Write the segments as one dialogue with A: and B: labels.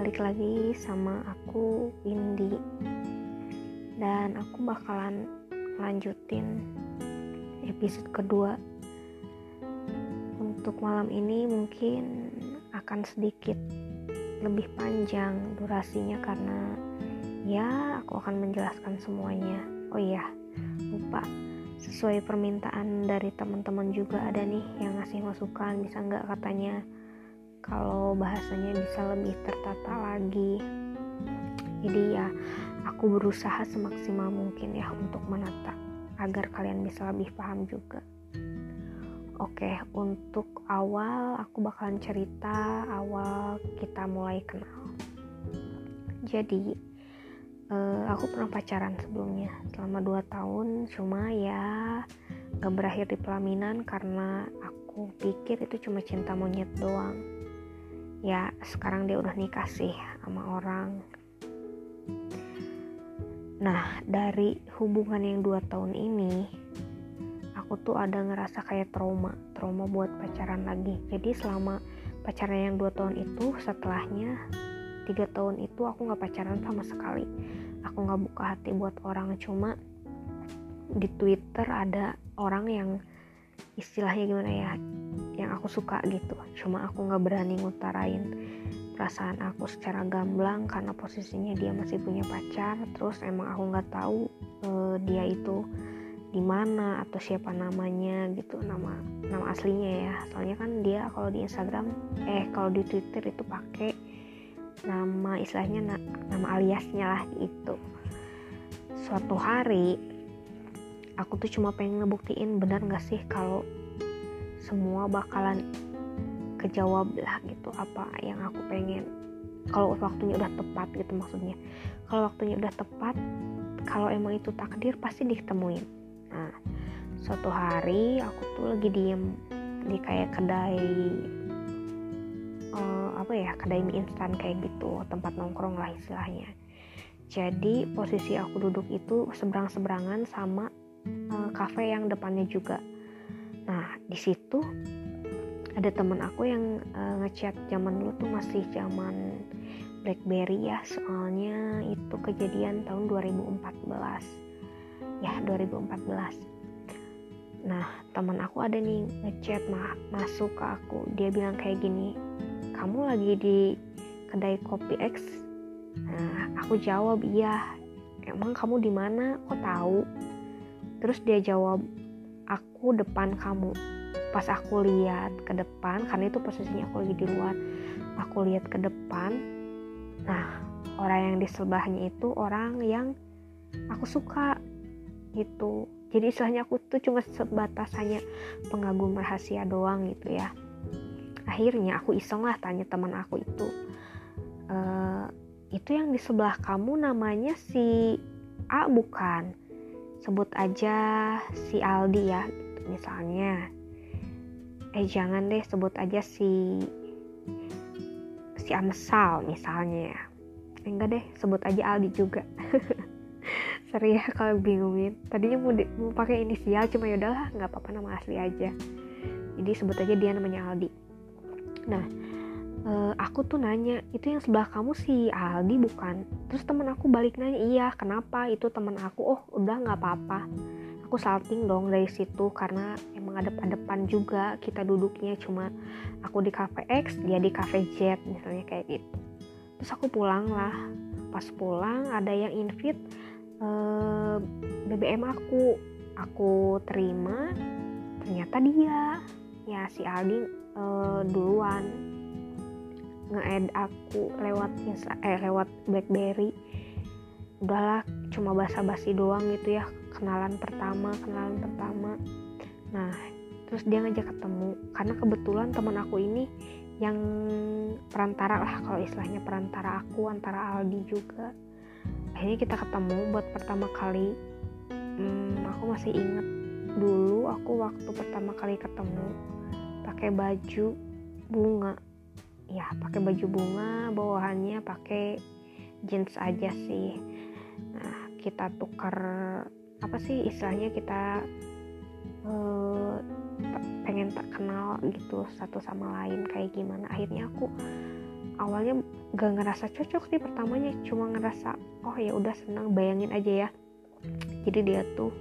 A: balik lagi sama aku Indi. Dan aku bakalan lanjutin episode kedua. Untuk malam ini mungkin akan sedikit lebih panjang durasinya karena ya aku akan menjelaskan semuanya. Oh iya lupa. Sesuai permintaan dari teman-teman juga ada nih yang ngasih masukan bisa nggak katanya kalau bahasanya bisa lebih tertata lagi. Jadi ya aku berusaha semaksimal mungkin ya untuk menata agar kalian bisa lebih paham juga. Oke untuk awal aku bakalan cerita awal kita mulai kenal. Jadi uh, aku pernah pacaran sebelumnya selama 2 tahun. Cuma ya gak berakhir di pelaminan karena aku pikir itu cuma cinta monyet doang ya sekarang dia udah nikah sih sama orang. Nah dari hubungan yang 2 tahun ini aku tuh ada ngerasa kayak trauma trauma buat pacaran lagi. Jadi selama pacaran yang 2 tahun itu setelahnya tiga tahun itu aku nggak pacaran sama sekali. Aku nggak buka hati buat orang cuma di Twitter ada orang yang istilahnya gimana ya yang aku suka gitu. Cuma aku nggak berani ngutarain perasaan aku secara gamblang karena posisinya dia masih punya pacar. Terus emang aku nggak tahu uh, dia itu di mana atau siapa namanya gitu nama nama aslinya ya. Soalnya kan dia kalau di Instagram eh kalau di Twitter itu pakai nama istilahnya na nama aliasnya lah itu suatu hari aku tuh cuma pengen ngebuktiin benar gak sih kalau semua bakalan kejawab lah gitu apa yang aku pengen. Kalau waktunya udah tepat gitu maksudnya. Kalau waktunya udah tepat kalau emang itu takdir pasti ditemuin. Nah suatu hari aku tuh lagi diem di kayak kedai uh, apa ya kedai mie instan kayak gitu tempat nongkrong lah istilahnya. Jadi posisi aku duduk itu seberang seberangan sama uh, cafe yang depannya juga nah di situ ada teman aku yang uh, ngechat zaman dulu tuh masih zaman BlackBerry ya soalnya itu kejadian tahun 2014 ya 2014 nah teman aku ada nih ngechat mah masuk ke aku. Dia bilang kayak gini kamu lagi di kedai kopi X? Nah aku jawab iya. Emang kamu di mana? Kok tahu? Terus dia jawab aku depan kamu. Pas aku lihat ke depan karena itu posisinya aku lagi di luar aku lihat ke depan nah orang yang di sebelahnya itu orang yang aku suka gitu. Jadi istilahnya aku tuh cuma sebatas hanya pengagum rahasia doang gitu ya. Akhirnya aku iseng lah tanya teman aku itu e, itu yang di sebelah kamu namanya si A bukan sebut aja si Aldi ya misalnya. Eh jangan deh sebut aja si si Amsal misalnya. Enggak deh sebut aja Aldi juga. Seri ya kalau bingungin. Tadinya mau, di, mau pakai inisial cuma yaudahlah nggak apa-apa nama asli aja. Jadi sebut aja dia namanya Aldi. Nah uh, aku tuh nanya itu yang sebelah kamu si Aldi bukan? Terus temen aku balik nanya iya kenapa? Itu temen aku. Oh udah nggak apa-apa. Aku salting dong dari situ karena emang ada depan juga kita duduknya. Cuma aku di cafe X dia di cafe Z misalnya kayak gitu. Terus aku pulang lah. Pas pulang ada yang invite eh, BBM aku. Aku terima ternyata dia. Ya si Aldi uh, duluan nge-add aku lewat eh lewat BlackBerry. Udahlah cuma basa-basi doang gitu ya. Kenalan pertama kenalan pertama. Nah terus dia ngajak ketemu. Karena kebetulan teman aku ini yang perantara lah kalau istilahnya perantara aku antara Aldi juga. Akhirnya kita ketemu buat pertama kali. Hmm, aku masih inget dulu aku waktu pertama kali ketemu pakai baju bunga ya pakai baju bunga bawahannya pakai jeans aja sih. Nah kita tukar apa sih istilahnya kita uh, pengen tak kenal gitu satu sama lain kayak gimana. Akhirnya aku awalnya gak ngerasa cocok sih pertamanya cuma ngerasa oh ya udah senang bayangin aja ya. Jadi dia tuh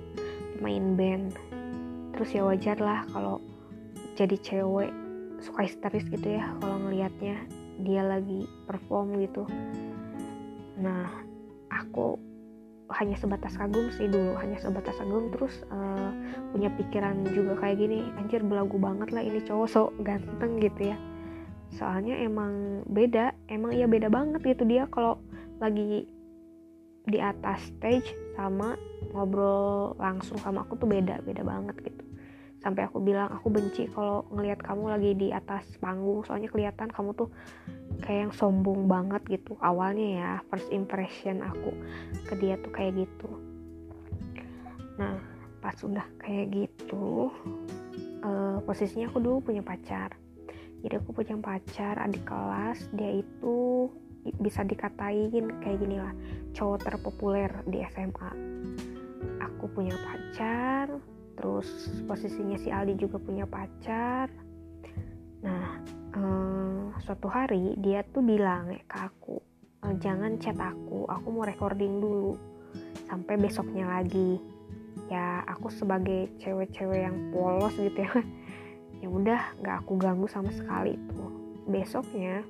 A: main band. Terus ya wajar lah kalau jadi cewek suka histeris gitu ya kalau ngelihatnya dia lagi perform gitu. Nah aku hanya sebatas kagum sih dulu hanya sebatas kagum terus uh, punya pikiran juga kayak gini anjir belagu banget lah ini cowok sok ganteng gitu ya. Soalnya emang beda emang iya beda banget gitu dia kalau lagi di atas stage sama ngobrol langsung sama aku tuh beda beda banget gitu sampai aku bilang aku benci kalau ngelihat kamu lagi di atas panggung. Soalnya kelihatan kamu tuh kayak yang sombong banget gitu. Awalnya ya first impression aku ke dia tuh kayak gitu. Nah pas udah kayak gitu uh, posisinya aku dulu punya pacar. Jadi aku punya pacar adik kelas dia itu bisa dikatain kayak gini lah cowok terpopuler di SMA aku punya pacar terus posisinya si Aldi juga punya pacar. Nah um, suatu hari dia tuh bilang ya ke aku e, jangan chat aku aku mau recording dulu sampai besoknya lagi. Ya aku sebagai cewek-cewek yang polos gitu ya ya udah nggak aku ganggu sama sekali tuh. Besoknya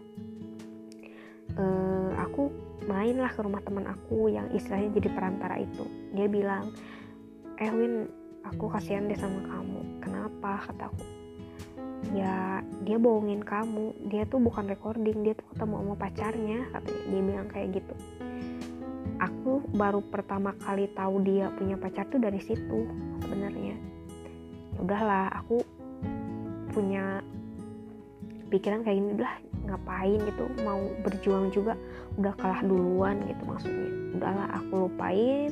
A: uh, aku main lah ke rumah teman aku yang istilahnya jadi perantara itu. Dia bilang eh Win aku kasihan deh sama kamu. Kenapa? Kataku. Ya dia bohongin kamu. Dia tuh bukan recording. Dia tuh ketemu sama pacarnya katanya. Dia bilang kayak gitu. Aku baru pertama kali tahu dia punya pacar tuh dari situ sebenarnya. Ya udahlah aku punya pikiran kayak gini udah ngapain gitu? Mau berjuang juga? Udah kalah duluan gitu maksudnya. Udahlah aku lupain.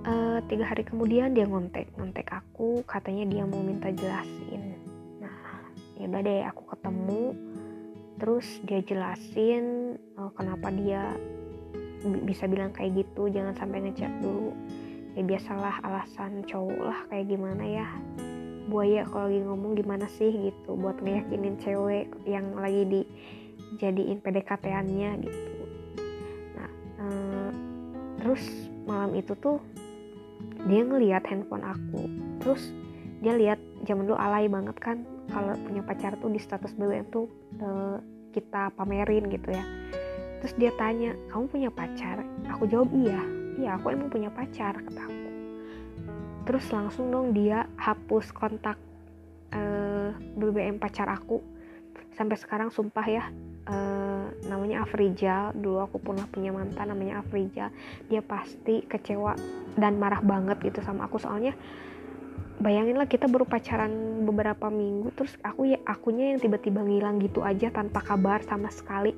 A: Uh, tiga hari kemudian dia ngontek ngontek aku katanya dia mau minta jelasin. Nah ya udah deh aku ketemu terus dia jelasin uh, kenapa dia bisa bilang kayak gitu jangan sampai ngechat dulu. Ya biasalah alasan cowok lah kayak gimana ya. Buaya kalau lagi ngomong gimana sih gitu buat ngeyakinin cewek yang lagi di jadiin PDKT-annya gitu. Nah uh, terus malam itu tuh dia ngeliat handphone aku. Terus dia lihat zaman dulu alay banget kan kalau punya pacar tuh di status BBM tuh uh, kita pamerin gitu ya. Terus dia tanya kamu punya pacar? Aku jawab iya. Iya aku emang punya pacar kata aku. Terus langsung dong dia hapus kontak uh, eh, BBM pacar aku. Sampai sekarang sumpah ya namanya Afrizal dulu aku pernah punya mantan namanya Afrizal dia pasti kecewa dan marah banget gitu sama aku. Soalnya bayangin lah kita baru pacaran beberapa minggu terus aku ya akunya yang tiba-tiba ngilang gitu aja tanpa kabar sama sekali.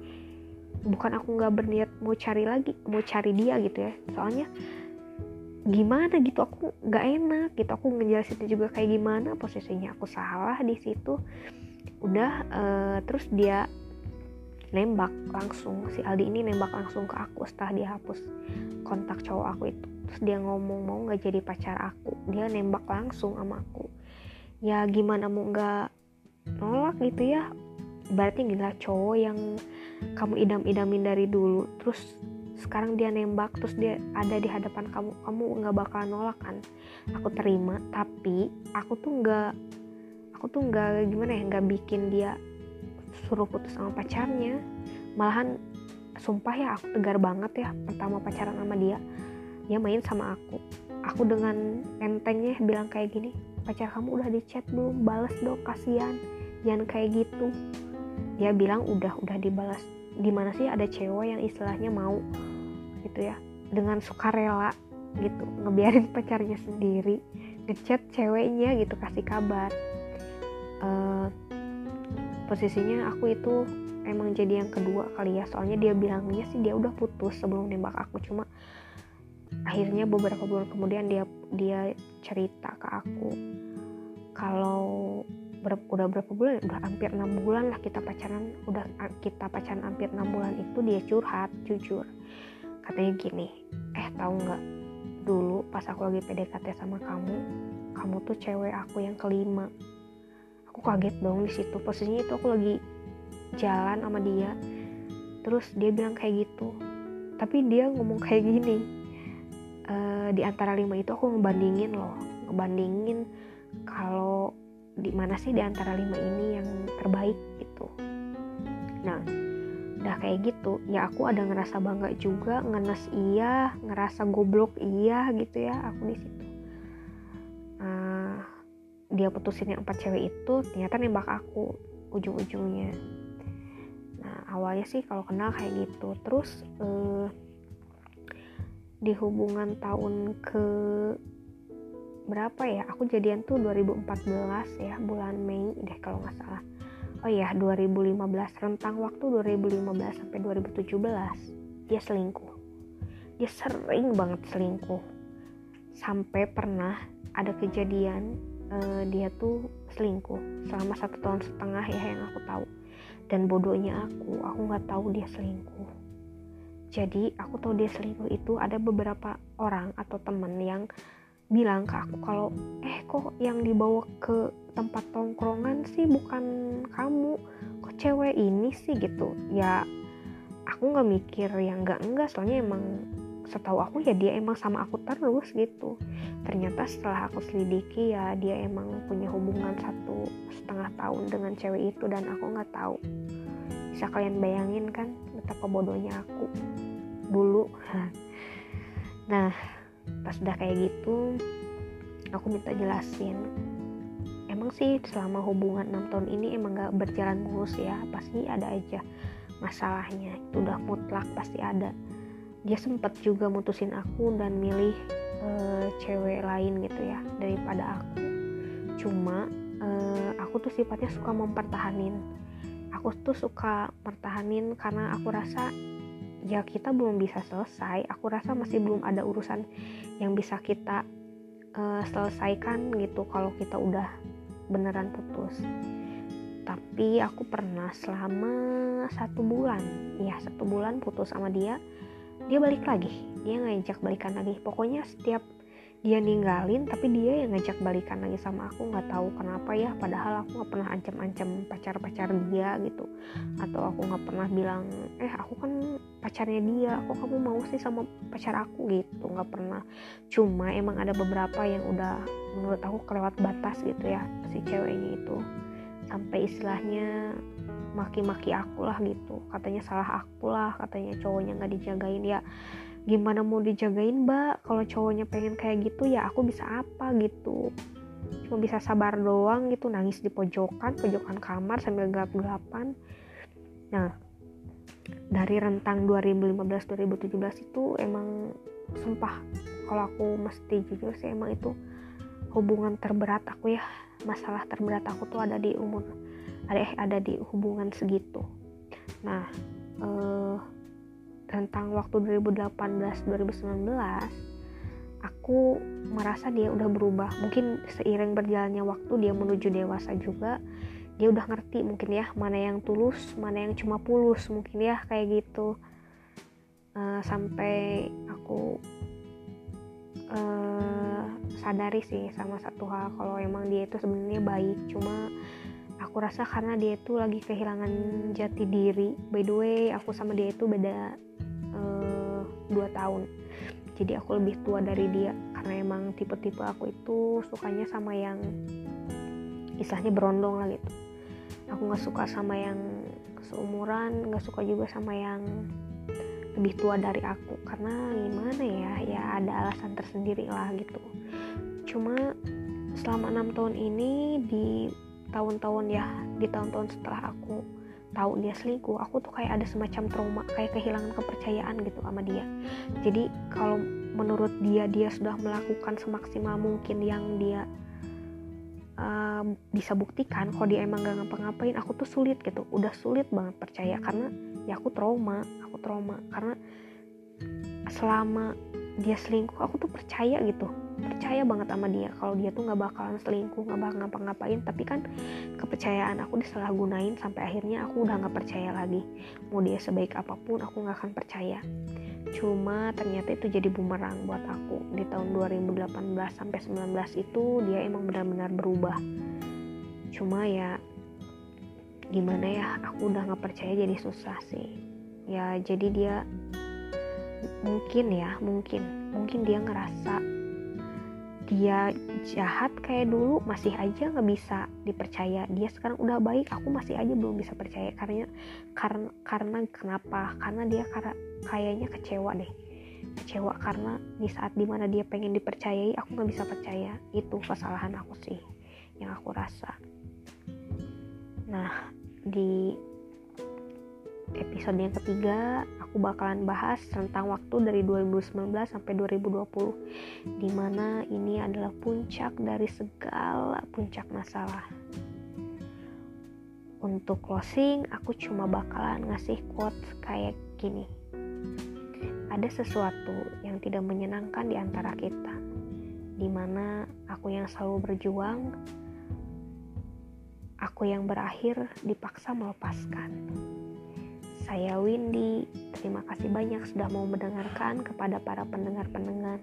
A: Bukan aku nggak berniat mau cari lagi mau cari dia gitu ya. Soalnya gimana gitu aku nggak enak gitu. Aku ngejelasin juga kayak gimana posisinya aku salah di situ. Udah uh, terus dia nembak langsung. Si Aldi ini nembak langsung ke aku setelah dia hapus kontak cowok aku itu. Terus dia ngomong mau nggak jadi pacar aku? Dia nembak langsung sama aku. Ya gimana mau nggak nolak gitu ya? Berarti gila cowok yang kamu idam-idamin dari dulu. Terus sekarang dia nembak terus dia ada di hadapan kamu kamu nggak bakal nolak kan? Aku terima tapi aku tuh nggak aku tuh nggak gimana ya nggak bikin dia suruh putus sama pacarnya malahan sumpah ya aku tegar banget ya pertama pacaran sama dia. Dia main sama aku. Aku dengan entengnya bilang kayak gini pacar kamu udah di chat belum? Balas dong kasihan. Jangan kayak gitu. Dia bilang udah udah dibalas. Di mana sih ada cewek yang istilahnya mau? Gitu ya. Dengan sukarela gitu ngebiarin pacarnya sendiri ngechat ceweknya gitu kasih kabar. Uh, posisinya aku itu emang jadi yang kedua kali ya. Soalnya dia bilangnya sih dia udah putus sebelum nembak aku. Cuma akhirnya beberapa bulan kemudian dia dia cerita ke aku kalau ber, udah berapa bulan udah hampir enam bulan lah kita pacaran. Udah kita pacaran hampir enam bulan itu dia curhat jujur. Katanya gini eh tahu nggak? Dulu pas aku lagi PDKT sama kamu kamu tuh cewek aku yang kelima aku kaget dong di situ. Posisinya itu aku lagi jalan sama dia. Terus dia bilang kayak gitu. Tapi dia ngomong kayak gini. E, di antara lima itu aku ngebandingin loh. Ngebandingin kalau di mana sih di antara lima ini yang terbaik gitu. Nah udah kayak gitu ya aku ada ngerasa bangga juga ngenes iya ngerasa goblok iya gitu ya aku di situ dia putusin yang empat cewek itu ternyata nembak aku ujung-ujungnya. Nah awalnya sih kalau kenal kayak gitu. Terus uh, di hubungan tahun ke berapa ya? Aku jadian tuh 2014 ya bulan Mei deh kalau nggak salah. Oh iya 2015 rentang waktu 2015 sampai 2017 dia selingkuh. Dia sering banget selingkuh. Sampai pernah ada kejadian uh, dia tuh selingkuh selama satu tahun setengah ya yang aku tahu. Dan bodohnya aku aku nggak tahu dia selingkuh. Jadi aku tahu dia selingkuh itu ada beberapa orang atau temen yang bilang ke aku kalau eh kok yang dibawa ke tempat tongkrongan sih bukan kamu? Kok cewek ini sih? Gitu. Ya aku nggak mikir yang enggak enggak soalnya emang setahu aku ya dia emang sama aku terus gitu. Ternyata setelah aku selidiki ya dia emang punya hubungan satu setengah tahun dengan cewek itu dan aku nggak tahu. Bisa kalian bayangin kan betapa bodohnya aku dulu? Nah pas udah kayak gitu aku minta jelasin. Emang sih selama hubungan 6 tahun ini emang gak berjalan mulus ya pasti ada aja masalahnya. Itu udah mutlak pasti ada dia sempet juga mutusin aku dan milih uh, cewek lain gitu ya daripada aku. Cuma uh, aku tuh sifatnya suka mempertahanin. Aku tuh suka pertahanin karena aku rasa ya kita belum bisa selesai aku rasa masih belum ada urusan yang bisa kita uh, selesaikan gitu kalau kita udah beneran putus. Tapi aku pernah selama satu bulan ya satu bulan putus sama dia dia balik lagi. Dia ngajak balikan lagi. Pokoknya setiap dia ninggalin tapi dia yang ngajak balikan lagi sama aku. Nggak tahu kenapa ya padahal aku nggak pernah ancam-ancam pacar-pacar dia gitu. Atau aku nggak pernah bilang eh aku kan pacarnya dia. Kok kamu mau sih sama pacar aku? Gitu. Nggak pernah. Cuma emang ada beberapa yang udah menurut aku kelewat batas gitu ya si ceweknya itu sampai istilahnya maki-maki aku lah gitu. Katanya salah aku lah katanya cowoknya nggak dijagain. Ya gimana mau dijagain mbak? Kalau cowoknya pengen kayak gitu ya aku bisa apa gitu? Cuma bisa sabar doang gitu nangis di pojokan pojokan kamar sambil gelap-gelapan. Nah dari rentang 2015-2017 itu emang sumpah kalau aku mesti jujur sih emang itu hubungan terberat aku ya masalah terberat aku tuh ada di umur ada eh ada di hubungan segitu. Nah eh, tentang waktu 2018-2019 aku merasa dia udah berubah. Mungkin seiring berjalannya waktu dia menuju dewasa juga dia udah ngerti mungkin ya mana yang tulus mana yang cuma pulus mungkin ya kayak gitu. Uh, sampai aku uh, sadari sih sama satu hal kalau emang dia itu sebenarnya baik. Cuma aku rasa karena dia itu lagi kehilangan jati diri. By the way aku sama dia itu beda uh, dua tahun. Jadi aku lebih tua dari dia. Karena emang tipe-tipe aku itu sukanya sama yang istilahnya berondong lah gitu. Aku nggak suka sama yang seumuran nggak suka juga sama yang lebih tua dari aku. Karena gimana ya ya ada alasan tersendiri lah gitu. Cuma selama enam tahun ini di tahun-tahun ya di tahun-tahun setelah aku tahu dia selingkuh aku tuh kayak ada semacam trauma kayak kehilangan kepercayaan gitu sama dia. Jadi kalau menurut dia dia sudah melakukan semaksimal mungkin yang dia uh, bisa buktikan kalau dia emang gak ngapa-ngapain aku tuh sulit gitu. Udah sulit banget percaya karena ya aku trauma aku trauma. Karena selama dia selingkuh aku tuh percaya gitu. Percaya banget sama dia. Kalau dia tuh nggak bakalan selingkuh nggak bakal ngapa-ngapain. Tapi kan kepercayaan aku disalahgunain sampai akhirnya aku udah nggak percaya lagi. Mau dia sebaik apa pun aku nggak akan percaya. Cuma ternyata itu jadi bumerang buat aku. Di tahun 2018 sampai 19 itu dia emang benar-benar berubah. Cuma ya gimana ya aku udah nggak percaya jadi susah sih. Ya jadi dia mungkin ya mungkin mungkin dia ngerasa dia jahat kayak dulu masih aja nggak bisa dipercaya. Dia sekarang udah baik aku masih aja belum bisa percaya. Karena karena karena kenapa? Karena dia karena kayaknya kecewa deh. Kecewa karena di saat di mana dia pengen dipercayai aku nggak bisa percaya. Itu kesalahan aku sih yang aku rasa nah di episode yang ketiga aku bakalan bahas tentang waktu dari 2019 sampai 2020 di mana ini adalah puncak dari segala puncak masalah. Untuk closing aku cuma bakalan ngasih quotes kayak gini. Ada sesuatu yang tidak menyenangkan di antara kita di mana aku yang selalu berjuang aku yang berakhir dipaksa melepaskan saya Windy. Terima kasih banyak sudah mau mendengarkan kepada para pendengar-pendengar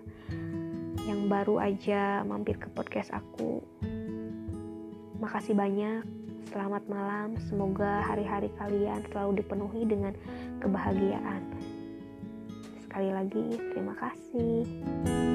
A: yang baru aja mampir ke podcast aku. Makasih banyak. Selamat malam. Semoga hari-hari kalian selalu dipenuhi dengan kebahagiaan. Sekali lagi, terima kasih.